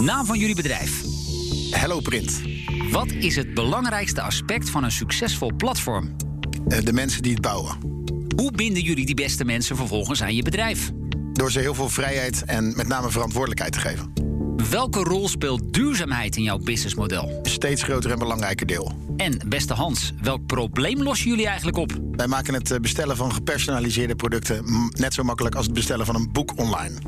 Naam van jullie bedrijf. Hello Print. Wat is het belangrijkste aspect van een succesvol platform? Eh, De mensen die het bouwen. Hoe binden jullie die beste mensen vervolgens aan je bedrijf? Door ze heel veel vrijheid en met name verantwoordelijkheid te geven. Welke rol speelt duurzaamheid in jouw businessmodel? Een steeds groter en belangrijker deel. En beste Hans, welk probleem lossen jullie eigenlijk op? Wij maken het eh, bestellen van gepersonaliseerde producten net zo makkelijk als het bestellen van een boek online.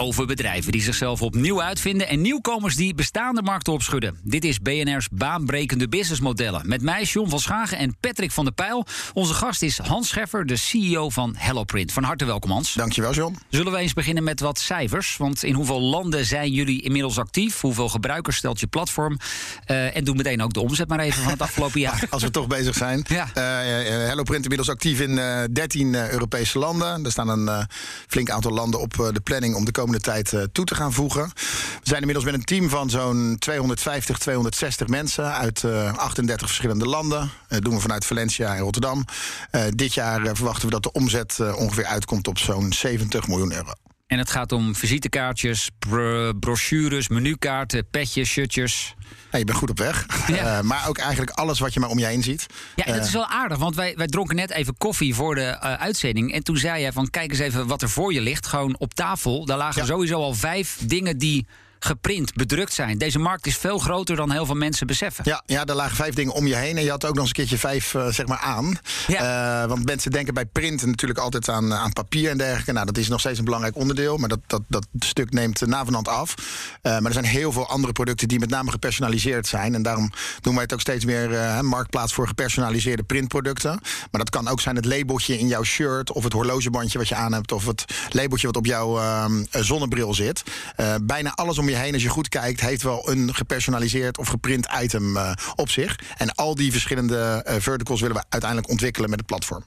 Over bedrijven die zichzelf opnieuw uitvinden en nieuwkomers die bestaande markten opschudden. Dit is BNR's baanbrekende businessmodellen. Met mij John van Schagen en Patrick van der Pijl. Onze gast is Hans Scheffer, de CEO van HelloPrint. Van harte welkom Hans. Dankjewel John. Zullen we eens beginnen met wat cijfers? Want in hoeveel landen zijn jullie inmiddels actief? Hoeveel gebruikers stelt je platform? Eh, en doe meteen ook de omzet maar even van het afgelopen jaar. Als we toch bezig zijn. Ja. Eh, eh, Hello Print inmiddels actief in eh, 13 eh, Europese landen. Er staan een flink aantal landen op de planning om de komende tijd eh, toe te gaan voegen. We zijn inmiddels met een team van zo'n 250, 260 mensen uit eh, 38 verschillende landen. Dat doen we vanuit Valencia en Rotterdam. Eh, dit jaar eh, verwachten we dat de omzet eh, ongeveer uitkomt op zo'n 70 miljoen euro. En het gaat om visitekaartjes, bro- brochures, menukaarten, petjes, shirtjes. Ja, je bent goed op weg. Ja. Eh, maar ook eigenlijk alles wat je maar om je heen ziet. Ja, en dat Eh, is wel aardig, want wij, wij dronken net even koffie voor de eh, uitzending. En toen zei jij van, kijk eens even wat er voor je ligt. Gewoon op tafel, daar lagen Ja. sowieso al vijf dingen die geprint, bedrukt zijn. Deze markt is veel groter dan heel veel mensen beseffen. Ja, ja, er lagen vijf dingen om je heen. En je had ook nog eens een keertje vijf eh, zeg maar aan. Ja. Eh, want mensen denken bij print natuurlijk altijd aan, aan papier en dergelijke. Nou, dat is nog steeds een belangrijk onderdeel. Maar dat, dat, dat stuk neemt na van hand af. Eh, maar er zijn heel veel andere producten die met name gepersonaliseerd zijn. En daarom doen wij het ook steeds meer eh, marktplaats voor gepersonaliseerde printproducten. Maar dat kan ook zijn het labeltje in jouw shirt. Of het horlogebandje wat je aan hebt. Of het labeltje wat op jouw ehm, eh, zonnebril zit. Eh, bijna alles om je heen, als je goed kijkt, heeft wel een gepersonaliseerd of geprint item eh, op zich. En al die verschillende eh, verticals willen we uiteindelijk ontwikkelen met het platform.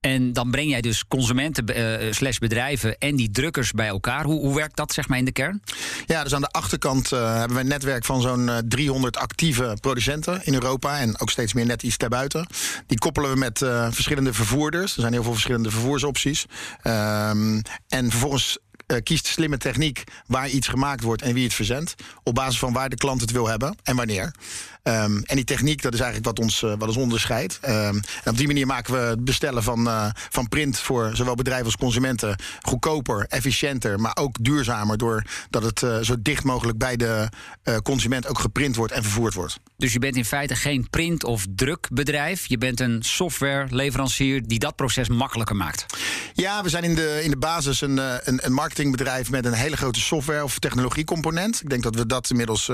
En dan breng jij dus consumenten eh, slash bedrijven en die drukkers bij elkaar. Hoe, hoe werkt dat zeg maar in de kern? Ja, dus aan de achterkant hebben we een netwerk van zo'n eh, 300 actieve producenten in Europa. En ook steeds meer net iets daarbuiten. Die koppelen we met verschillende vervoerders. Er zijn heel veel verschillende vervoersopties. Ehm, en vervolgens eh, kiest slimme techniek waar iets gemaakt wordt en wie het verzendt. Op basis van waar de klant het wil hebben en wanneer. Ehm, en die techniek, dat is eigenlijk wat ons, eh, wat ons onderscheidt. Ehm, en op die manier maken we het bestellen van, eh, van print voor zowel bedrijven als consumenten goedkoper, efficiënter, maar ook duurzamer. Doordat het eh, zo dicht mogelijk bij de consument ook geprint wordt en vervoerd wordt. Dus je bent in feite geen print- of drukbedrijf. Je bent een softwareleverancier die dat proces makkelijker maakt. Ja, we zijn in de, in de basis een, een, een marketingbedrijf met een hele grote software- of technologiecomponent. Ik denk dat we dat inmiddels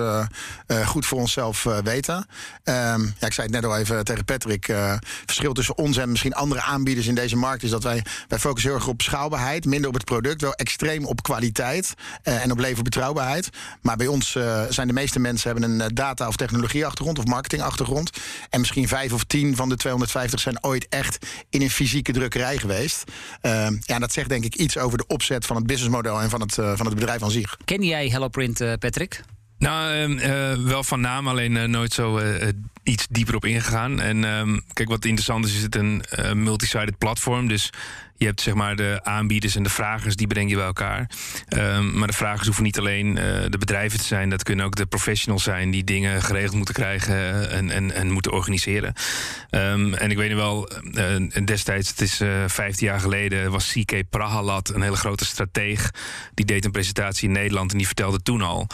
goed voor onszelf eh, Ehm, ja, ik zei het net al even tegen Patrick. eh verschil tussen ons en misschien andere aanbieders in deze markt is dat wij, wij focussen heel erg op schaalbaarheid, minder op het product, wel extreem op kwaliteit eh, en op leverbetrouwbaarheid. Maar bij ons eh, zijn de meeste mensen hebben een data- of technologieachtergrond of marketingachtergrond. En misschien vijf of tien van de 250 zijn ooit echt in een fysieke drukkerij geweest. Ehm, ja, dat zegt denk ik iets over de opzet van het businessmodel en van het, van het bedrijf aan zich. Ken jij HelloPrint, Patrick? Nou, ehm, eh, wel van naam, alleen eh, nooit zo eh, iets dieper op ingegaan. En ehm, kijk, wat interessant is, is het een multi-sided platform. Dus je hebt zeg maar de aanbieders en de vragers, die breng je bij elkaar. Ehm, maar de vragers hoeven niet alleen de bedrijven te zijn. Dat kunnen ook de professionals zijn die dingen geregeld moeten krijgen en, en, en moeten organiseren. En ik weet nog wel, destijds, het is eh 15 jaar geleden, was CK Prahalat, een hele grote strateeg. Die deed een presentatie in Nederland en die vertelde toen al.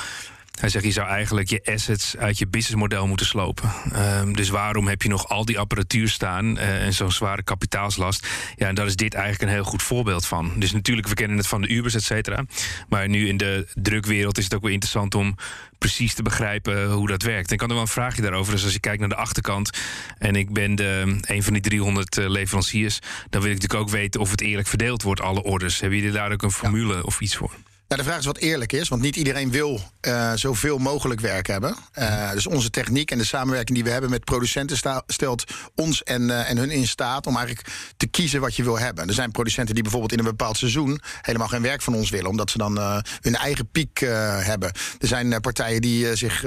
Hij zegt, je zou eigenlijk je assets uit je businessmodel moeten slopen. Ehm, dus waarom heb je nog al die apparatuur staan eh, en zo'n zware kapitaalslast? Ja, en daar is dit eigenlijk een heel goed voorbeeld van. Dus natuurlijk, we kennen het van de Ubers, et cetera. Maar nu in de drukwereld is het ook wel interessant om precies te begrijpen hoe dat werkt. En ik had nog wel een vraagje daarover. Dus als je kijkt naar de achterkant en ik ben de, een van die 300 eh, leveranciers, dan wil ik natuurlijk ook weten of het eerlijk verdeeld wordt, alle orders. Hebben jullie daar ook een formule of iets voor? De vraag is wat eerlijk is, want niet iedereen wil uh, zoveel mogelijk werk hebben. Uh, dus onze techniek en de samenwerking die we hebben met producenten stelt ons en, uh, en hun in staat om eigenlijk te kiezen wat je wil hebben. Er zijn producenten die bijvoorbeeld in een bepaald seizoen helemaal geen werk van ons willen, omdat ze dan hun eigen piek hebben. Er zijn partijen die zich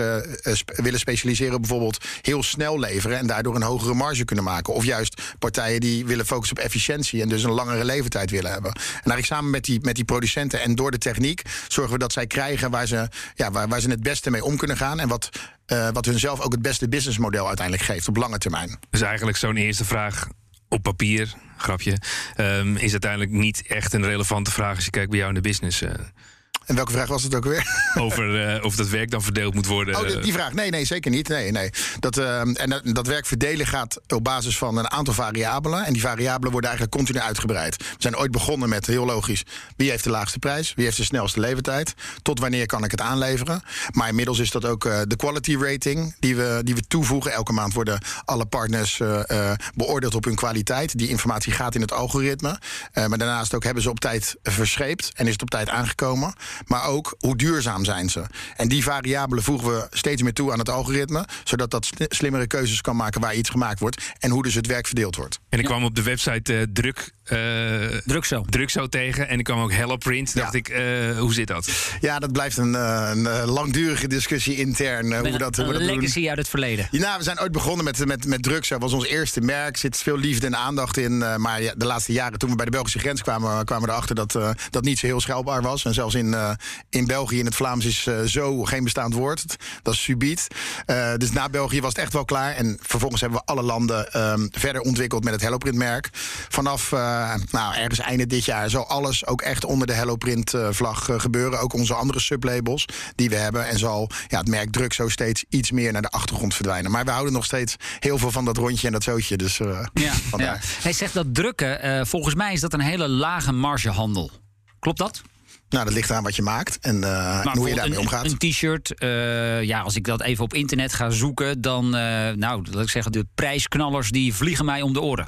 willen specialiseren, bijvoorbeeld heel snel leveren en daardoor een hogere marge kunnen maken. Of juist partijen die willen focussen op efficiëntie en dus een langere leeftijd willen hebben. En eigenlijk samen met die, met die producenten en door de techniek zorgen we dat zij krijgen waar ze, ja, waar, waar ze het beste mee om kunnen gaan. En wat, uh, wat hun zelf ook het beste businessmodel uiteindelijk geeft op lange termijn. Dus eigenlijk zo'n eerste vraag op papier, grapje, um, is uiteindelijk niet echt een relevante vraag als je kijkt bij jou in de business. Uh. En welke vraag was het ook weer? Over uh, of dat werk dan verdeeld moet worden. Oh, die, vraag. Nee, nee, zeker niet. Nee, nee. Dat, uh, en dat, dat, werk verdelen gaat op basis van een aantal variabelen. En die variabelen worden eigenlijk continu uitgebreid. We zijn ooit begonnen met, heel logisch, wie heeft de laagste prijs? Wie heeft de snelste levertijd? Tot wanneer kan ik het aanleveren? Maar inmiddels is dat ook uh, de quality rating die we, die we toevoegen. Elke maand worden alle partners beoordeeld op hun kwaliteit. Die informatie gaat in het algoritme. maar daarnaast ook hebben ze op tijd verscheept en is het op tijd aangekomen. Maar ook hoe duurzaam zijn ze. En die variabelen voegen we steeds meer toe aan het algoritme. Zodat dat slimmere keuzes kan maken waar iets gemaakt wordt. En hoe dus het werk verdeeld wordt. En ik kwam op de website uh, druk. Uh, druk zo. Druk zo tegen. En ik kwam ook Hello Print. Ja. Dacht ik, uh, hoe zit dat? Ja, dat blijft een, een langdurige discussie intern. hoe dat, hoe een dat legacy uit het verleden. Ja, nou, we zijn ooit begonnen met, met, met zo. was ons eerste merk. zit veel liefde en aandacht in. maar ja, de laatste jaren, toen we bij de Belgische grens kwamen, kwamen we erachter dat dat niet zo heel schelbaar was. En zelfs in in België in het Vlaams is zo geen bestaand woord. Dat is subiet. Dus na België was het echt wel klaar. En vervolgens hebben we alle landen um, verder ontwikkeld met het HelloPrint-merk. Vanaf uh, nou, ergens einde dit jaar zal alles ook echt onder de HelloPrint-vlag gebeuren. Ook onze andere sublabels die we hebben. En zal ja, het merk druk zo steeds iets meer naar de achtergrond verdwijnen. Maar we houden nog steeds heel veel van dat rondje en dat zootje. Dus ja, ja. Hij zegt dat drukken, volgens mij is dat een hele lage margehandel. Klopt dat? Nou, dat ligt aan wat je maakt en, uh, hoe je daarmee omgaat. Een t-shirt, uh, ja, als ik dat even op internet ga zoeken, dan, uh, nou, laat ik zeggen, de prijsknallers die vliegen mij om de oren.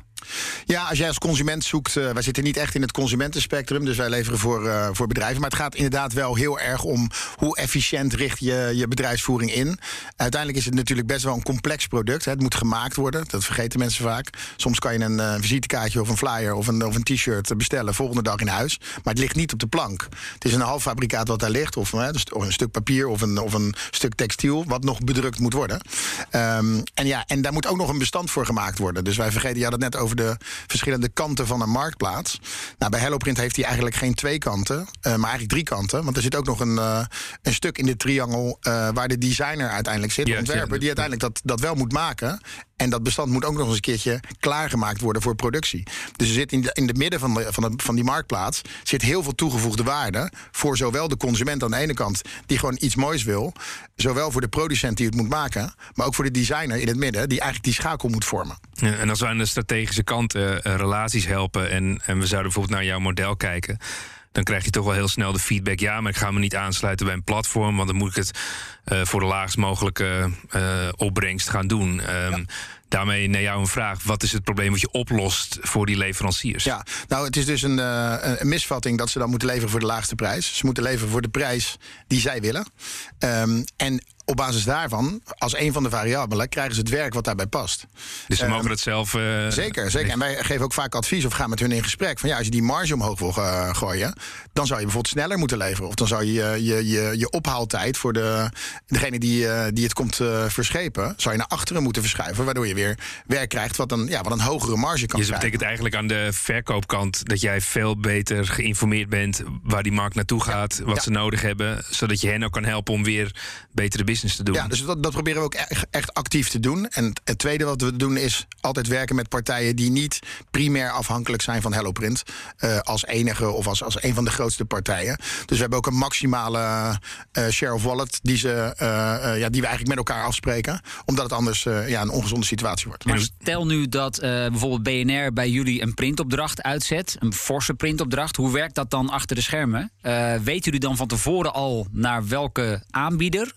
Ja, als jij als consument zoekt, uh, wij zitten niet echt in het consumentenspectrum, dus wij leveren voor, uh, voor bedrijven. Maar het gaat inderdaad wel heel erg om hoe efficiënt richt je je bedrijfsvoering in. Uiteindelijk is het natuurlijk best wel een complex product. Hè. Het moet gemaakt worden, dat vergeten mensen vaak. Soms kan je een uh, visitekaartje of een flyer of een, of een t-shirt bestellen volgende dag in huis. Maar het ligt niet op de plank. Het is een halffabrikaat wat daar ligt, of, dus, of een stuk papier of een, of een stuk textiel, wat nog bedrukt moet worden. Um, en ja, en daar moet ook nog een bestand voor gemaakt worden. Dus wij vergeten, je had het net over de verschillende kanten van een marktplaats. Nou, bij HelloPrint heeft hij eigenlijk geen twee kanten, uh, maar eigenlijk drie kanten. Want er zit ook nog een, uh, een stuk in de triangel uh, waar de designer uiteindelijk zit, de ontwerper, die uiteindelijk dat, dat wel moet maken. En dat bestand moet ook nog eens een keertje klaargemaakt worden voor productie. Dus er zit in, de, in het midden van, de, van, de, van die marktplaats zit heel veel toegevoegde waarde. Voor zowel de consument aan de ene kant, die gewoon iets moois wil. Zowel voor de producent die het moet maken. Maar ook voor de designer in het midden, die eigenlijk die schakel moet vormen. Ja, en als we aan de strategische kant uh, relaties helpen. En, en we zouden bijvoorbeeld naar jouw model kijken dan krijg je toch wel heel snel de feedback. Ja, maar ik ga me niet aansluiten bij een platform, want dan moet ik het uh, voor de laagst mogelijke uh, opbrengst gaan doen. Um, ja. Daarmee naar jou een vraag: wat is het probleem wat je oplost voor die leveranciers? Ja, nou, het is dus een, uh, een misvatting dat ze dan moeten leveren voor de laagste prijs. Ze moeten leveren voor de prijs die zij willen. Um, en op basis daarvan, als een van de variabelen, krijgen ze het werk wat daarbij past. Dus ze um, mogen het zelf. Uh, zeker, zeker. En wij geven ook vaak advies of gaan met hun in gesprek. Van ja, als je die marge omhoog wil uh, gooien, dan zou je bijvoorbeeld sneller moeten leveren. Of dan zou je je, je, je ophaaltijd voor de, degene die, uh, die het komt verschepen, zou je naar achteren moeten verschuiven. Waardoor je weer werk krijgt wat een, ja, wat een hogere marge kan dus dat betekent eigenlijk aan de verkoopkant dat jij veel beter geïnformeerd bent waar die markt naartoe gaat, ja. wat ja. ze nodig hebben, zodat je hen ook kan helpen om weer betere business te doen. Ja, dus dat, dat proberen we ook echt, echt, actief te doen. En het tweede wat we doen is altijd werken met partijen die niet primair afhankelijk zijn van HelloPrint. Uh, als enige of als, als een van de grootste partijen. Dus we hebben ook een maximale uh, share of wallet die, ze, uh, ja, die we eigenlijk met elkaar afspreken. Omdat het anders ja, een ongezonde situatie wordt. Maar stel nu dat bijvoorbeeld BNR bij jullie een printopdracht uitzet. Een forse printopdracht. Hoe werkt dat dan achter de schermen? weten jullie dan van tevoren al naar welke aanbieder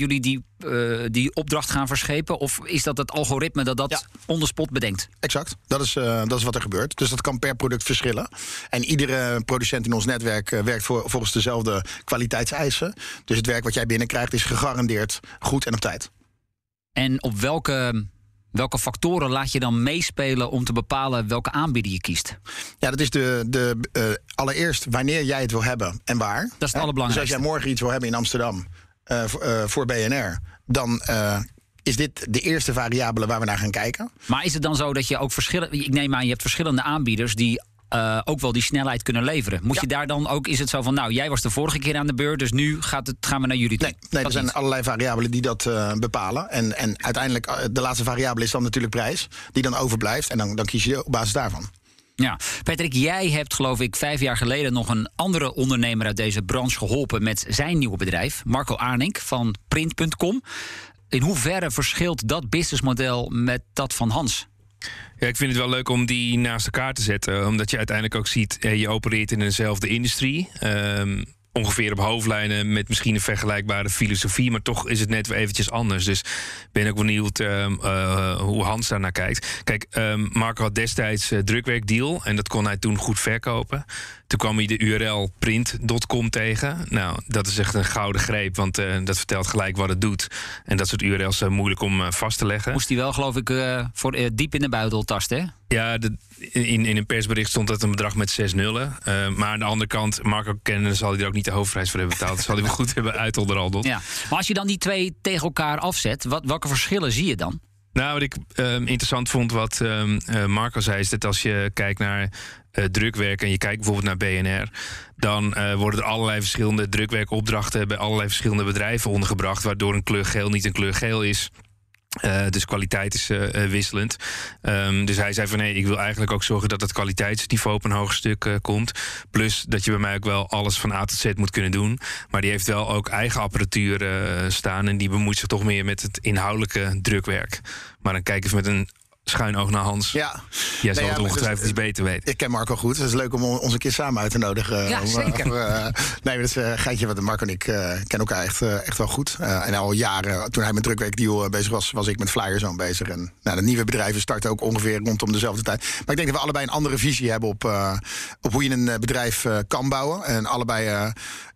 jullie die, eh, die opdracht gaan verschepen? Of is dat het algoritme dat dat Ja. on the spot bedenkt? Exact. Dat is, eh, dat is wat er gebeurt. Dus dat kan per product verschillen. En iedere producent in ons netwerk eh, werkt voor, volgens dezelfde kwaliteitseisen. Dus het werk wat jij binnenkrijgt is gegarandeerd goed en op tijd. En op welke, welke factoren laat je dan meespelen om te bepalen welke aanbieder je kiest? Ja, dat is de, de, allereerst wanneer jij het wil hebben en waar. het Hè? Dus allerbelangrijkste. als jij morgen iets wil hebben in Amsterdam eh, voor- eh, voor BNR, dan eh, is dit de eerste variabele waar we naar gaan kijken. Maar is het dan zo dat je ook verschillen. Ik neem aan, je hebt verschillende aanbieders die. ook wel die snelheid kunnen leveren. Moet Ja. je daar dan ook, is het zo van, nou, jij was de vorige keer aan de beurt, dus nu gaat het, gaan we naar jullie toe? Nee, nee er Dat zijn niet. allerlei variabelen die dat bepalen. En, en uiteindelijk, de laatste variabele is dan natuurlijk prijs, die dan overblijft. En dan, dan kies je op basis daarvan. Ja, Patrick, jij hebt geloof ik vijf jaar geleden nog een andere ondernemer uit deze branche geholpen met zijn nieuwe bedrijf, Marco Arnink van Print.com. In hoeverre verschilt dat businessmodel met dat van Hans? Ja, ik vind het wel leuk om die naast elkaar te zetten. Omdat je uiteindelijk ook ziet, eh, je opereert in dezelfde industrie. Ehm, ongeveer op hoofdlijnen met misschien een vergelijkbare filosofie. Maar toch is het net weer eventjes anders. Dus ben ook benieuwd ehm, eh, hoe Hans daar naar kijkt. Kijk, ehm, Marco had destijds eh, drukwerkdeal. En dat kon hij toen goed verkopen. Toen kwam hij de URL print.com tegen. Nou, dat is echt een gouden greep. Want eh, dat vertelt gelijk wat het doet. En dat soort URL's zijn moeilijk om vast te leggen. Moest hij wel geloof ik voor, diep in de buidel tasten, hè? Ja, de, in, in een persbericht stond dat een bedrag met zes nullen. Eh, maar aan de andere kant, Marco kennen, zal hij er ook niet de hoofdprijs voor hebben betaald. Dat zal hij wel goed hebben uitonderhandeld. Ja. Maar als je dan die twee tegen elkaar afzet, wat, welke verschillen zie je dan? Nou, wat ik ehm, interessant vond, wat ehm, eh, Marco zei, is dat als je kijkt naar eh, drukwerk en je kijkt bijvoorbeeld naar BNR, dan worden er allerlei verschillende drukwerkopdrachten bij allerlei verschillende bedrijven ondergebracht, waardoor een kleur geel niet een kleur geel is. Eh, dus kwaliteit is eh, eh, wisselend. Ehm, dus hij zei van nee, ik wil eigenlijk ook zorgen dat het kwaliteitsniveau op een hoger stuk komt. Plus dat je bij mij ook wel alles van A tot Z moet kunnen doen. Maar die heeft wel ook eigen apparatuur staan. En die bemoeit zich toch meer met het inhoudelijke drukwerk. Maar dan kijk eens met een schuin oog naar Hans. Ja, Jij Nee, zal ja, het ongetwijfeld dus, iets beter weten. ik ken Marco goed. Het is leuk om ons een keer samen uit te nodigen. Ja, Om, eh, zeker. voor, eh, nee, dat is een geintje. Want Marco en ik eh, kennen elkaar echt, eh, echt wel goed. Eh, en al jaren, toen hij met drukwerkdeal eh, bezig was, was ik met Flyerzoon bezig. En nou, de nieuwe bedrijven starten ook ongeveer rondom dezelfde tijd. Maar ik denk dat we allebei een andere visie hebben op, eh, op hoe je een eh, bedrijf eh, kan bouwen. En allebei eh,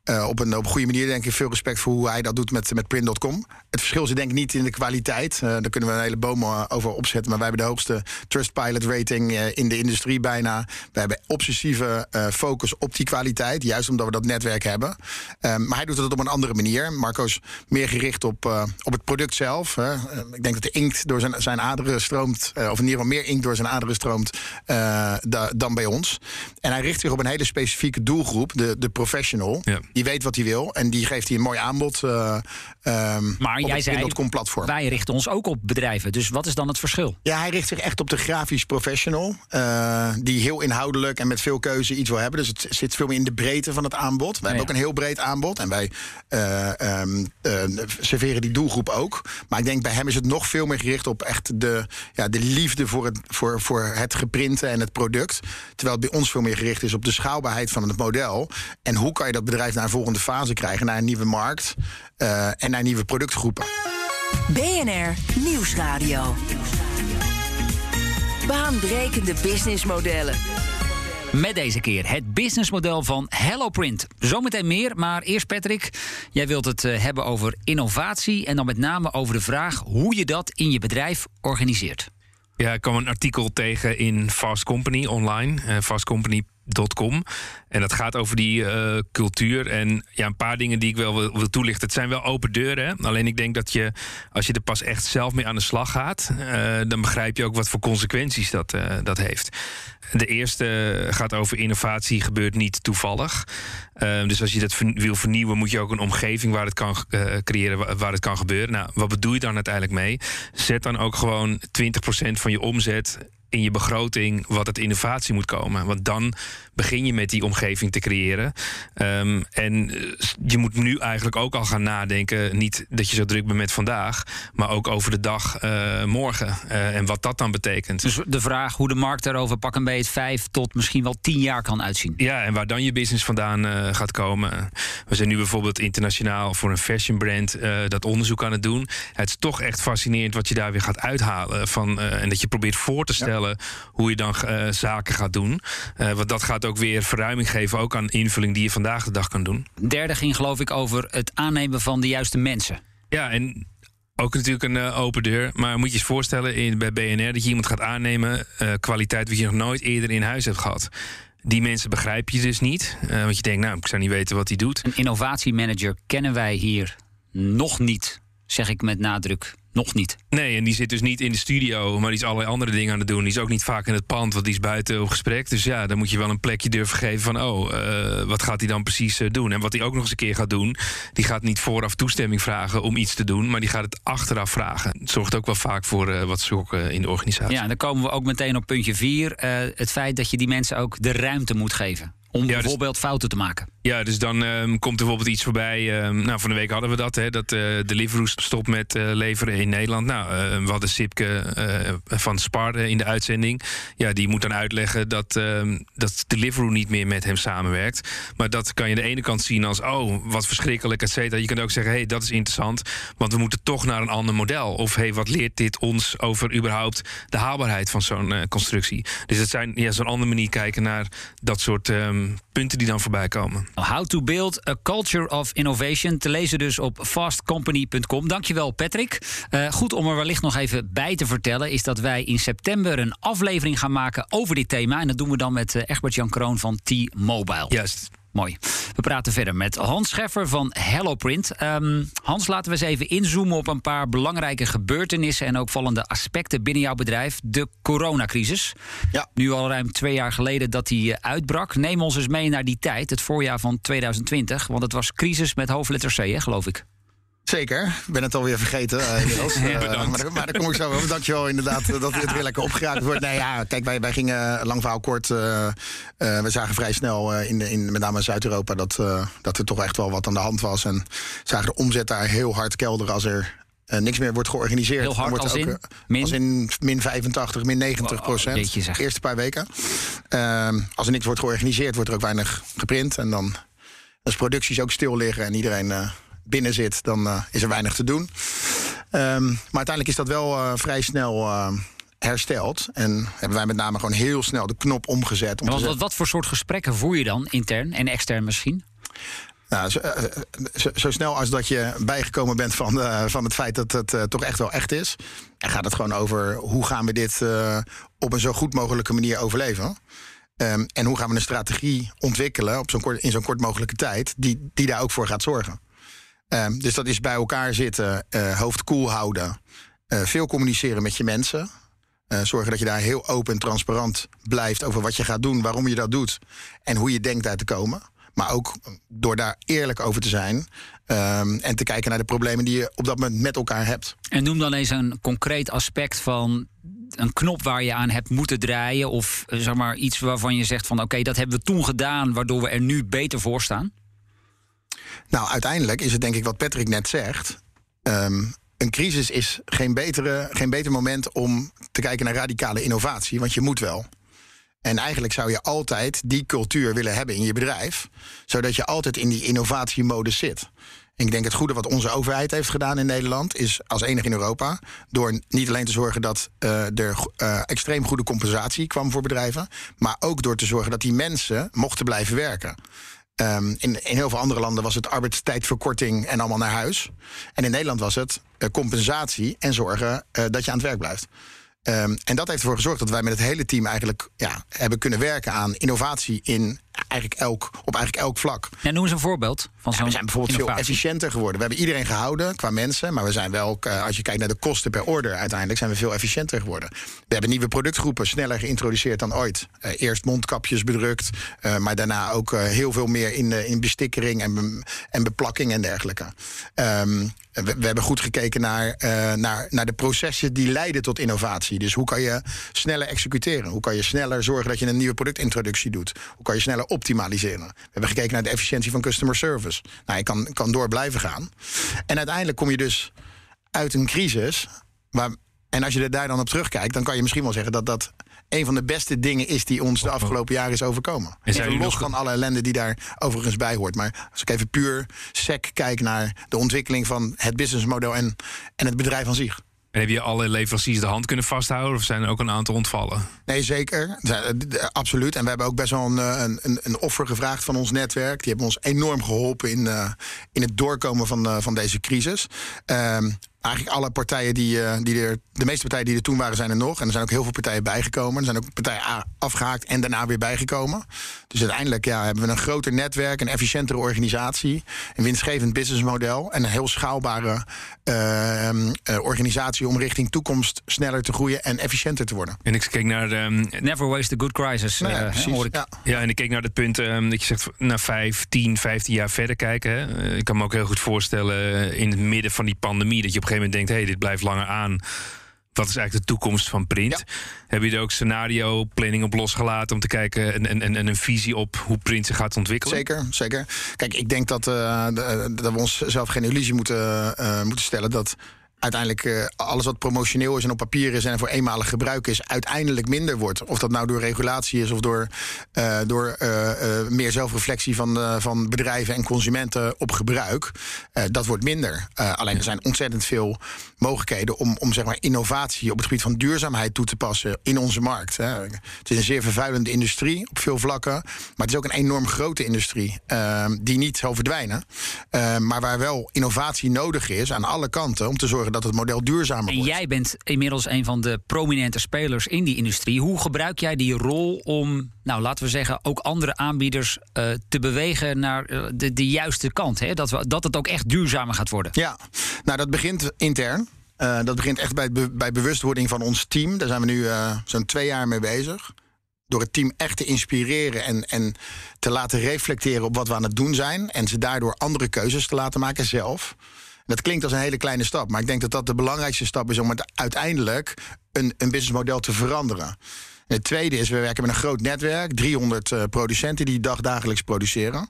eh, op, een, op een goede manier, denk ik, veel respect voor hoe hij dat doet met, met print.com. Het verschil zit denk ik niet in de kwaliteit. Eh, daar kunnen we een hele boom eh, over opzetten. Maar wij hebben de hoogste Trustpilot rating eh, in de industrie bijna. We hebben obsessieve eh, focus op die kwaliteit. Juist omdat we dat netwerk hebben. Ehm, maar hij doet het op een andere manier. Marco is meer gericht op, eh, op het product zelf. Ik denk dat de inkt door zijn, zijn aderen stroomt. of in ieder geval meer inkt door zijn aderen stroomt da- dan bij ons. En hij richt zich op een hele specifieke doelgroep. De, de professional. Ja. Die weet wat hij wil. En die geeft hij een mooi aanbod. Ehm, Maar jij zei, platform. wij richten ons ook op bedrijven. Dus wat is dan het verschil? Ja, hij richt zich echt op de grafisch professional. eh, die heel inhoudelijk en met veel keuze iets wil hebben. Dus het zit veel meer in de breedte van het aanbod. Wij hebben ja. ook een heel breed aanbod. En wij eh, ehm, eh, serveren die doelgroep ook. Maar ik denk bij hem is het nog veel meer gericht op echt de, ja, de liefde voor het, voor, voor het geprinte en het product. Terwijl het bij ons veel meer gericht is op de schaalbaarheid van het model. En hoe kan je dat bedrijf naar een volgende fase krijgen, naar een nieuwe markt eh, en naar nieuwe productgroepen. BNR Nieuwsradio. Baanbrekende businessmodellen. Met deze keer het businessmodel van HelloPrint. Zometeen meer, maar eerst Patrick. Jij wilt het eh, hebben over innovatie en dan met name over de vraag hoe je dat in je bedrijf organiseert. Ja, ik kwam een artikel tegen in Fast Company online, eh, fastcompany.com. En dat gaat over die eh, cultuur. En ja, een paar dingen die ik wel wil, wil toelichten. Het zijn wel open deuren. Alleen ik denk dat je, als je er pas echt zelf mee aan de slag gaat, eh, dan begrijp je ook wat voor consequenties dat, eh, dat heeft. De eerste gaat over innovatie, gebeurt niet toevallig. Eh, dus als je dat wil vernieuwen, moet je ook een omgeving waar het kan creëren, wa- waar het kan gebeuren. Nou, wat bedoel je dan uiteindelijk mee? Zet dan ook gewoon 20% van je omzet in je begroting wat het innovatie moet komen. Want dan begin je met die omgeving te creëren. Ehm, en eh, je moet nu eigenlijk ook al gaan nadenken. Niet dat je zo druk bent met vandaag, maar ook over de dag uh, morgen. Uh, en wat dat dan betekent. Dus de vraag hoe de markt er over pak een beetje vijf tot misschien wel tien jaar kan uitzien. Ja, en waar dan je business vandaan uh, gaat komen. We zijn nu bijvoorbeeld internationaal voor een fashion brand dat onderzoek aan het doen. Het is toch echt fascinerend wat je daar weer gaat uithalen. Van, en dat je probeert voor te stellen ja. Hoe je dan zaken gaat doen. want dat gaat ook weer verruiming geven, ook aan invulling die je vandaag de dag kan doen. Derde ging geloof ik over het aannemen van de juiste mensen. Ja, en ook natuurlijk een uh, open deur. Maar moet je je voorstellen in, bij BNR dat je iemand gaat aannemen, kwaliteit wat je nog nooit eerder in huis hebt gehad. Die mensen begrijp je dus niet. Want je denkt, nou, ik zou niet weten wat hij doet. Een innovatiemanager kennen wij hier nog niet, zeg ik met nadruk nog niet. Nee, en die zit dus niet in de studio, maar die is allerlei andere dingen aan het doen. Die is ook niet vaak in het pand, want die is buiten op gesprek. Dus ja, dan moet je wel een plekje durven geven van... oh, uh, wat gaat hij dan precies uh, doen? En wat hij ook nog eens een keer gaat doen... die gaat niet vooraf toestemming vragen om iets te doen... maar die gaat het achteraf vragen. Het zorgt ook wel vaak voor uh, wat zoeken in de organisatie. Ja, en dan komen we ook meteen op puntje 4. het feit dat je die mensen ook de ruimte moet geven om ja, dus, bijvoorbeeld fouten te maken. Ja, dus dan um, komt er bijvoorbeeld iets voorbij. Um, nou, van de week hadden we dat, hè, dat uh, Deliveroo stopt met uh, leveren in Nederland. Nou, uh, we hadden Sipke van Spar in de uitzending. Ja, die moet dan uitleggen dat, um, dat Deliveroo niet meer met hem samenwerkt. Maar dat kan je aan de ene kant zien als, oh, wat verschrikkelijk, et cetera. Je kunt ook zeggen, hé, hey, dat is interessant, want we moeten toch naar een ander model. Of, hé, hey, wat leert dit ons over überhaupt de haalbaarheid van zo'n constructie? Dus het zijn ja, zo'n andere manier kijken naar dat soort punten die dan voorbij komen. How to build a culture of innovation. Te lezen dus op fastcompany.com. Dankjewel Patrick. Uh, goed om er wellicht nog even bij te vertellen... is dat wij in september een aflevering gaan maken over dit thema. En dat doen we dan met uh, Egbert-Jan Kroon van T-Mobile. Juist. Mooi. We praten verder met Hans Scheffer van HelloPrint. Um, Hans, laten we eens even inzoomen op een paar belangrijke gebeurtenissen en ook vallende aspecten binnen jouw bedrijf. De coronacrisis. Ja. Nu al ruim twee jaar geleden dat die uh, uitbrak. Neem ons eens mee naar die tijd, het voorjaar van 2020. Want het was crisis met hoofdletter C, hè, geloof ik. Zeker. Ik ben het alweer vergeten uh, inmiddels. ja, uh, maar, maar daar kom ik zo over. Dankjewel inderdaad dat het weer lekker opgeraakt wordt. Nee, ja, kijk, wij, wij gingen lang verhaal kort. Uh, we zagen vrij snel in, in met name Zuid-Europa dat, dat er toch echt wel wat aan de hand was. En zagen de omzet daar heel hard kelderen als er uh, niks meer wordt georganiseerd. Heel hard wordt als, ook, in, uh, min? als in min 85, min 90 procent. Eerste paar weken. Uh, als er niks wordt georganiseerd, wordt er ook weinig geprint. En dan als producties ook stil liggen en iedereen eh, binnen zit, dan uh, is er weinig te doen. Um, maar uiteindelijk is dat wel uh, vrij snel uh, hersteld. En hebben wij met name gewoon heel snel de knop omgezet. Om wat, te wat, wat voor soort gesprekken voer je dan, intern en extern misschien? Nou, zo, zo, zo, snel als dat je bijgekomen bent van, uh, van het feit dat het uh, toch echt wel echt is. En gaat het gewoon over hoe gaan we dit uh, op een zo goed mogelijke manier overleven. Um, en hoe gaan we een strategie ontwikkelen op zo'n kort, in zo'n kort mogelijke tijd, die, die daar ook voor gaat zorgen. Um, dus dat is bij elkaar zitten, hoofd koel houden, veel communiceren met je mensen. zorgen dat je daar heel open en transparant blijft over wat je gaat doen, waarom je dat doet en hoe je denkt daar te komen. Maar ook door daar eerlijk over te zijn. Um, en te kijken naar de problemen die je op dat moment met elkaar hebt. En noem dan eens een concreet aspect van een knop waar je aan hebt moeten draaien. Of zeg maar iets waarvan je zegt van oké, dat hebben we toen gedaan, waardoor we er nu beter voor staan. Nou, uiteindelijk is het denk ik wat Patrick net zegt. Um, een crisis is geen, betere, geen beter moment om te kijken naar radicale innovatie, want je moet wel. En eigenlijk zou je altijd die cultuur willen hebben in je bedrijf, zodat je altijd in die innovatiemodus zit. Ik denk het goede wat onze overheid heeft gedaan in Nederland is als enig in Europa door niet alleen te zorgen dat uh, er uh, extreem goede compensatie kwam voor bedrijven, maar ook door te zorgen dat die mensen mochten blijven werken. Um, in, in heel veel andere landen was het arbeidstijdverkorting en allemaal naar huis. En in Nederland was het uh, compensatie en zorgen dat je aan het werk blijft. Um, en dat heeft ervoor gezorgd dat wij met het hele team eigenlijk ja, hebben kunnen werken aan innovatie in eigenlijk elk, op eigenlijk elk vlak. Ja, noem eens een voorbeeld van Ja, we zijn bijvoorbeeld veel efficiënter geworden. We hebben iedereen gehouden qua mensen. Maar we zijn wel, eh, als je kijkt naar de kosten per order, uiteindelijk zijn we veel efficiënter geworden. We hebben nieuwe productgroepen sneller geïntroduceerd dan ooit. Eh, eerst mondkapjes bedrukt, eh, maar daarna ook heel veel meer in, in bestikkering en, en beplakking en dergelijke. Ehm, we, we hebben goed gekeken naar, naar, naar de processen die leiden tot innovatie. Dus hoe kan je sneller executeren? Hoe kan je sneller zorgen dat je een nieuwe productintroductie doet? Hoe kan je sneller optimaliseren? We hebben gekeken naar de efficiëntie van customer service. Nou, je kan, kan door blijven gaan. En uiteindelijk kom je dus uit een crisis. Waar, en als je er daar dan op terugkijkt, dan kan je misschien wel zeggen dat dat een van de beste dingen is die ons de afgelopen jaren is overkomen. Even jullie los nog- van alle ellende die daar overigens bij hoort. Maar als ik even puur sec kijk naar de ontwikkeling van het businessmodel en, en het bedrijf aan zich. En heb je alle leveranciers de hand kunnen vasthouden? Of zijn er ook een aantal ontvallen? Nee, zeker. Absoluut. En we hebben ook best wel een, eh, een, een, een offer gevraagd van ons netwerk. Die hebben ons enorm geholpen in, eh, in het doorkomen van, eh, van deze crisis. Ehm, eigenlijk alle partijen die, eh, die er. De meeste partijen die er toen waren, zijn er nog. En er zijn ook heel veel partijen bijgekomen. Er zijn ook partijen a- afgehaakt en daarna weer bijgekomen. Dus uiteindelijk ja, hebben we een groter netwerk, een efficiëntere organisatie, een winstgevend businessmodel en een heel schaalbare ehm, eh, organisatie om richting toekomst sneller te groeien en efficiënter te worden. En ik keek naar ehm, Never waste a good crisis. Nou ja, eh, hè, precies. Hoor ik. Ja. Ja, en ik keek naar het punt ehm, dat je zegt naar 5, 10, 15 jaar verder kijken. Hè. Ik kan me ook heel goed voorstellen in het midden van die pandemie dat je op een gegeven moment denkt: hé, hey, dit blijft langer aan. Wat is eigenlijk de toekomst van print? Heb je er ook scenario planning op losgelaten om te kijken en, en, en en een visie op hoe print zich gaat ontwikkelen? Zeker, zeker. Kijk, ik denk dat, eh, de- dat we onszelf geen illusie moeten, eh, moeten stellen dat uiteindelijk eh, alles wat promotioneel is en op papier is en voor eenmalig gebruik is, uiteindelijk minder wordt. Of dat nou door regulatie is of door, eh, door eh, meer zelfreflectie van, van bedrijven en consumenten op gebruik. Dat wordt minder. Alleen er zijn ontzettend veel mogelijkheden om, om zeg maar innovatie op het gebied van duurzaamheid toe te passen in onze markt. Hè. Het is een zeer vervuilende industrie op veel vlakken. Maar het is ook een enorm grote industrie die niet zal verdwijnen. Maar waar wel innovatie nodig is aan alle kanten om te zorgen dat het model duurzamer En wordt. jij bent inmiddels een van de prominente spelers in die industrie. Hoe gebruik jij die rol om, nou laten we zeggen, ook andere aanbieders eh, te bewegen naar eh, de, de juiste kant? Hè? Dat, we, dat het ook echt duurzamer gaat worden. Ja, nou dat begint intern. Eh, dat begint echt bij, be- bij bewustwording van ons team. Daar zijn we nu zo'n twee jaar mee bezig. Door het team echt te inspireren en, en te laten reflecteren op wat we aan het doen zijn. En ze daardoor andere keuzes te laten maken zelf. Dat klinkt als een hele kleine stap, maar ik denk dat dat de belangrijkste stap is om het uiteindelijk een, een businessmodel te veranderen. En het tweede is, we werken met een groot netwerk, 300 eh, producenten die dagdagelijks produceren.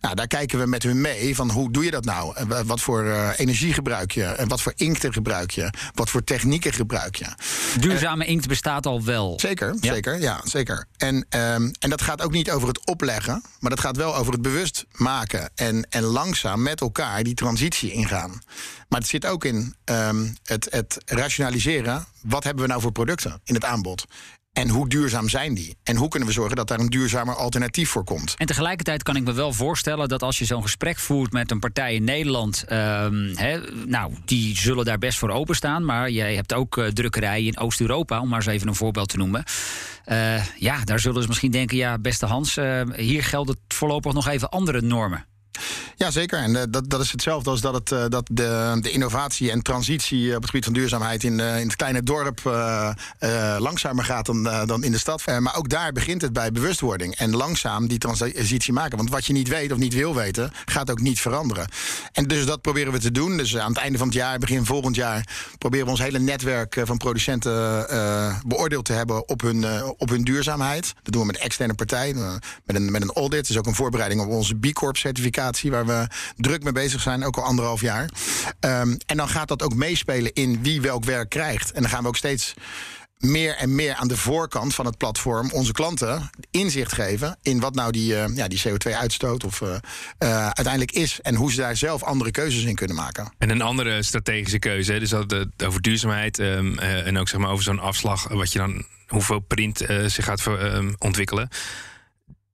Nou, daar kijken we met hun mee van hoe doe je dat nou? En wa- wat voor eh, energie gebruik je? En wat voor inkten gebruik je? Wat voor technieken gebruik je? Duurzame inkt bestaat al wel. Zeker, Ja. zeker, ja, zeker. En, ehm, en dat gaat ook niet over het opleggen, maar dat gaat wel over het bewust maken en, en langzaam met elkaar die transitie ingaan. Maar het zit ook in ehm, het, het rationaliseren. Wat hebben we nou voor producten in het aanbod? En hoe duurzaam zijn die? En hoe kunnen we zorgen dat daar een duurzamer alternatief voor komt? En tegelijkertijd kan ik me wel voorstellen dat als je zo'n gesprek voert met een partij in Nederland, ehm, nou, die zullen daar best voor openstaan. Maar jij hebt ook eh, drukkerijen in Oost-Europa, om maar eens even een voorbeeld te noemen. Eh, ja, daar zullen ze misschien denken, ja, beste Hans, eh, hier gelden voorlopig nog even andere normen. Ja, zeker. En eh, dat, dat is hetzelfde als dat, het, eh, dat de, de innovatie en transitie op het gebied van duurzaamheid in, eh, in het kleine dorp eh, eh, langzamer gaat dan, eh, dan in de stad. Eh, maar ook daar begint het bij bewustwording en langzaam die transitie maken. Want wat je niet weet of niet wil weten, gaat ook niet veranderen. En dus dat proberen we te doen. Dus aan het einde van het jaar, begin volgend jaar, proberen we ons hele netwerk eh, van producenten eh, beoordeeld te hebben op hun, eh, op hun duurzaamheid. Dat doen we met externe partij, eh, met een, met een audit. Het is ook een voorbereiding op onze B Corp certificatie, waar we druk mee bezig zijn, ook al anderhalf jaar. Ehm, en dan gaat dat ook meespelen in wie welk werk krijgt. En dan gaan we ook steeds meer en meer aan de voorkant van het platform onze klanten inzicht geven in wat nou die, eh, ja, die CO2-uitstoot of eh, eh, uiteindelijk is en hoe ze daar zelf andere keuzes in kunnen maken. En een andere strategische keuze, dus dat, over duurzaamheid ehm, eh, en ook zeg maar over zo'n afslag, wat je dan, hoeveel print zich gaat ehm, ontwikkelen.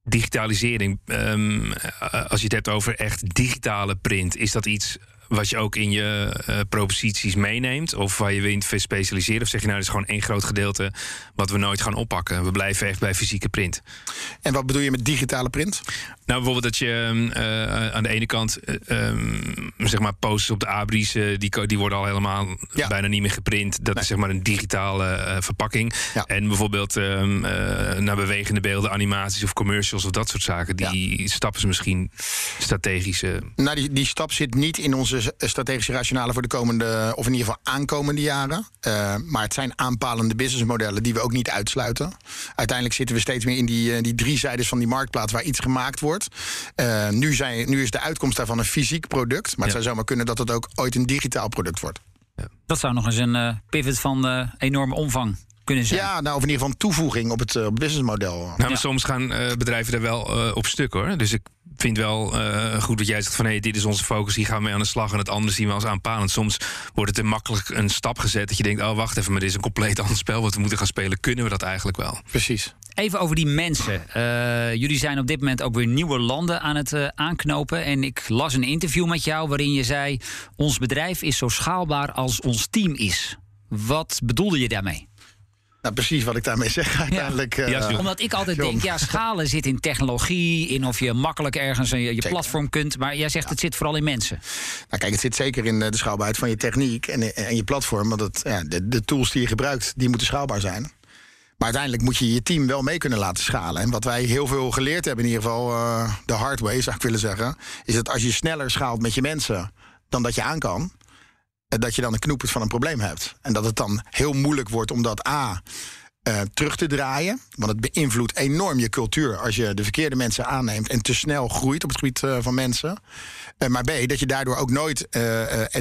Digitalisering, ehm, eh, als je het hebt over echt digitale print, is dat iets wat je ook in je uh, proposities meeneemt? Of waar je weer in specialiseren? Of zeg je nou, dat is gewoon één groot gedeelte wat we nooit gaan oppakken? We blijven echt bij fysieke print. En wat bedoel je met digitale print? Nou, bijvoorbeeld dat je uh, aan de ene kant, um, zeg maar, posters op de abris, die, die worden al helemaal ja. bijna niet meer geprint. Dat is zeg maar een digitale verpakking. Ja. En bijvoorbeeld um, naar bewegende beelden, animaties of commercials of dat soort zaken. Die ja. stappen ze misschien strategische. Nou, die, die stap zit niet in onze strategische rationale voor de komende, of in ieder geval aankomende jaren. Uh, maar het zijn aanpalende businessmodellen die we ook niet uitsluiten. Uiteindelijk zitten we steeds meer in die, die drie zijdes van die marktplaats waar iets gemaakt wordt. Uh, nu, zijn, nu is de uitkomst daarvan een fysiek product. Maar het zou zomaar kunnen dat het ook ooit een digitaal product wordt. Ja. Dat zou nog eens een uh, pivot van enorme omvang kunnen zijn. Ja, nou, of in ieder geval toevoeging op het uh, businessmodel. Nou, Soms gaan uh, bedrijven er wel uh, op stuk hoor. Dus ik vind wel goed dat jij zegt van hé, hey, dit is onze focus, hier gaan we mee aan de slag. En het andere zien we als aanpalend. Soms wordt het er makkelijk een stap gezet dat je denkt, oh wacht even, maar dit is een compleet ander spel wat we moeten gaan spelen. Kunnen we dat eigenlijk wel? Precies. Even over die mensen. Uh, jullie zijn op dit moment ook weer nieuwe landen aan het uh, aanknopen. En ik las een interview met jou waarin je zei: Ons bedrijf is zo schaalbaar als ons team is. Wat bedoelde je daarmee? Nou, precies wat ik daarmee zeg uiteindelijk. Ja. Uh, Omdat ik altijd denk, ja, schalen zit in technologie, in of je makkelijk ergens je, je platform kunt. Maar jij zegt, het zit vooral in mensen. Nou kijk, het zit zeker in de schaalbaarheid van je techniek en, en je platform. Want het, ja, de, de tools die je gebruikt, die moeten schaalbaar zijn. Maar uiteindelijk moet je je team wel mee kunnen laten schalen. En wat wij heel veel geleerd hebben, in ieder geval uh, de hard way, zou ik willen zeggen, is dat als je sneller schaalt met je mensen dan dat je aan kan, dat je dan een knoepert van een probleem hebt. En dat het dan heel moeilijk wordt om dat A. Uh, terug te draaien. Want het beïnvloedt enorm je cultuur als je de verkeerde mensen aanneemt en te snel groeit op het gebied uh, van mensen. Uh, maar B, dat je daardoor ook nooit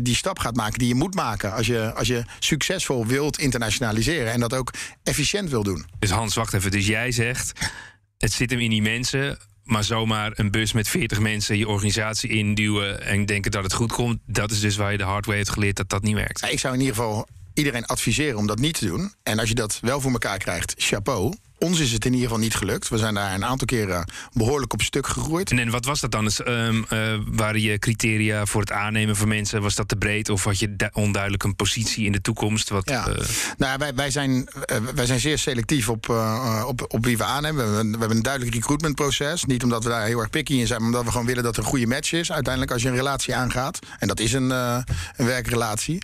die stap gaat maken die je moet maken als je, als je succesvol wilt internationaliseren en dat ook efficiënt wil doen. Dus Hans, wacht even. Dus jij zegt, het zit hem in die mensen maar zomaar een bus met 40 mensen je organisatie induwen en denken dat het goed komt, dat is dus waar je de hardware heeft geleerd dat dat niet werkt. Ik zou in ieder geval iedereen adviseren om dat niet te doen. En als je dat wel voor elkaar krijgt, chapeau ons is het in ieder geval niet gelukt. We zijn daar een aantal keren behoorlijk op stuk gegroeid. En wat was dat dan? Um, uh, waren je criteria voor het aannemen van mensen, was dat te breed? Of had je onduidelijk een positie in de toekomst? Wat, ja. Uh... Nou, wij, wij, zijn, uh, wij zijn zeer selectief op, op, op wie we aannemen. We, we, hebben een duidelijk recruitmentproces. Niet omdat we daar heel erg picky in zijn, maar omdat we gewoon willen dat er een goede match is. Uiteindelijk als je een relatie aangaat. En dat is een, een werkrelatie.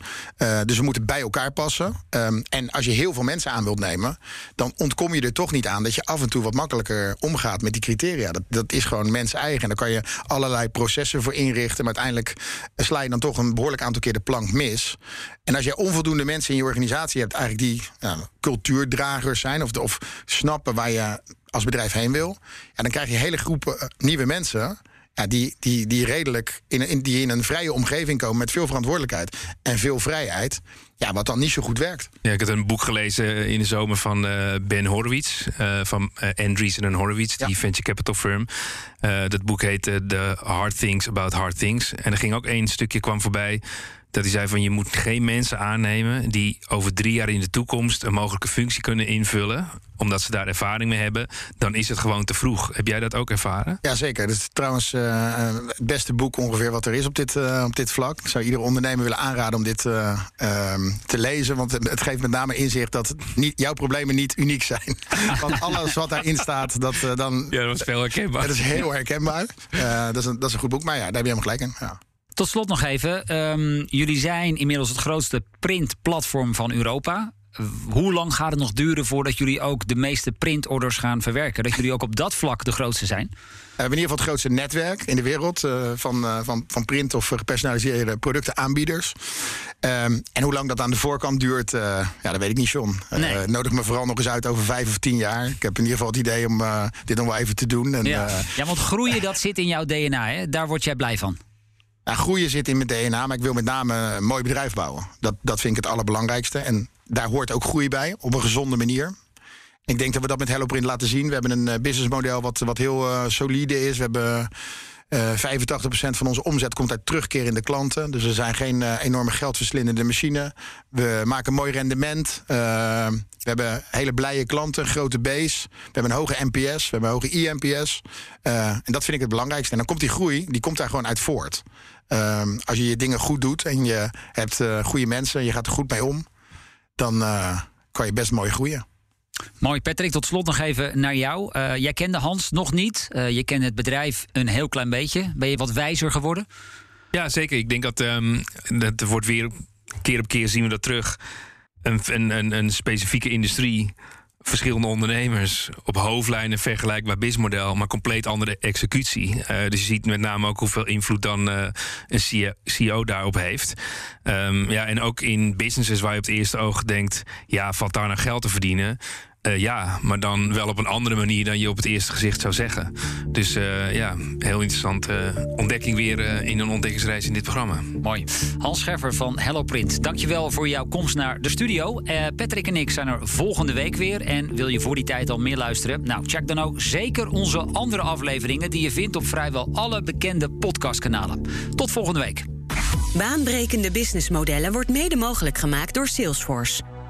dus we moeten bij elkaar passen. Um, en als je heel veel mensen aan wilt nemen, dan ontkom je er toch niet aan dat je af en toe wat makkelijker omgaat met die criteria. Dat, dat is gewoon mens eigen. En daar kan je allerlei processen voor inrichten. Maar uiteindelijk sla je dan toch een behoorlijk aantal keer de plank mis. En als je onvoldoende mensen in je organisatie hebt, eigenlijk die ja, cultuurdragers zijn, of, of snappen waar je als bedrijf heen wil, ja, dan krijg je hele groepen eh, nieuwe mensen. Ja, die, die, die redelijk in, in, die in een vrije omgeving komen met veel verantwoordelijkheid en veel vrijheid. Ja, wat dan niet zo goed werkt. Ja, ik heb een boek gelezen in de zomer van uh, Ben Horowitz. Uh, van uh, Andreessen en Horowitz, die venture capital firm. dat boek heet The Hard Things About Hard Things. En er ging ook één stukje kwam voorbij dat hij zei van je moet geen mensen aannemen die over drie jaar in de toekomst een mogelijke functie kunnen invullen, omdat ze daar ervaring mee hebben, dan is het gewoon te vroeg. Heb jij dat ook ervaren? Ja, zeker. Dat is trouwens uh, het beste boek ongeveer wat er is op dit, uh, op dit vlak. Ik zou iedere ondernemer willen aanraden om dit uh, te lezen, want het geeft met name inzicht dat niet, jouw problemen niet uniek zijn. want alles wat daarin staat, dat dan. Ja, dat is veel herkenbaar. Dat is heel herkenbaar. dat, is een, dat is een goed boek, maar ja, daar heb je helemaal gelijk in. Ja. Tot slot nog even. Um, jullie zijn inmiddels het grootste printplatform van Europa. Hoe lang gaat het nog duren voordat jullie ook de meeste printorders gaan verwerken? Dat jullie ook op dat vlak de grootste zijn? We hebben in ieder geval het grootste netwerk in de wereld uh, van, uh, van, van print of gepersonaliseerde productenaanbieders. Um, en hoe lang dat aan de voorkant duurt, uh, ja, dat weet ik niet, John. Nee. nodig me vooral nog eens uit over vijf of tien jaar. Ik heb in ieder geval het idee om dit nog wel even te doen. En, ja. ja, want groeien, dat zit in jouw DNA, hè? Daar word jij blij van. Nou, groeien zit in mijn DNA, maar ik wil met name een mooi bedrijf bouwen. Dat, dat vind ik het allerbelangrijkste. En daar hoort ook groei bij, op een gezonde manier. Ik denk dat we dat met HelloPrint laten zien. We hebben een uh, businessmodel wat, wat heel uh, solide is. We hebben Uh, 85% van onze omzet komt uit terugkerende klanten. Dus we zijn geen uh, enorme geldverslindende machine. We maken mooi rendement. We hebben hele blije klanten, grote base. We hebben een hoge NPS, we hebben een hoge INPS. en dat vind ik het belangrijkste. En dan komt die groei, die komt daar gewoon uit voort. Als je je dingen goed doet en je hebt goede mensen... en je gaat er goed mee om, dan kan je best mooi groeien. Mooi, Patrick. Tot slot nog even naar jou. Uh, jij kende Hans nog niet. Uh, je kent het bedrijf een heel klein beetje. Ben je wat wijzer geworden? Ja, zeker. Ik denk dat um, dat wordt weer keer op keer zien we dat terug. Een, een, een specifieke industrie verschillende ondernemers op hoofdlijnen vergelijkbaar businessmodel, maar compleet andere executie. Uh, dus je ziet met name ook hoeveel invloed dan uh, een CEO daarop heeft. Um, ja, en ook in businesses waar je op het eerste oog denkt, ja, valt daar nou geld te verdienen? Uh, ja, maar dan wel op een andere manier dan je op het eerste gezicht zou zeggen. Dus uh, ja, heel interessante ontdekking weer uh, in een ontdekkingsreis in dit programma. Mooi. Hans Scheffer van Hello Print, dankjewel voor jouw komst naar de studio. Patrick en ik zijn er volgende week weer. En wil je voor die tijd al meer luisteren? Nou, check dan ook zeker onze andere afleveringen... die je vindt op vrijwel alle bekende podcastkanalen. Tot volgende week. Baanbrekende businessmodellen wordt mede mogelijk gemaakt door Salesforce...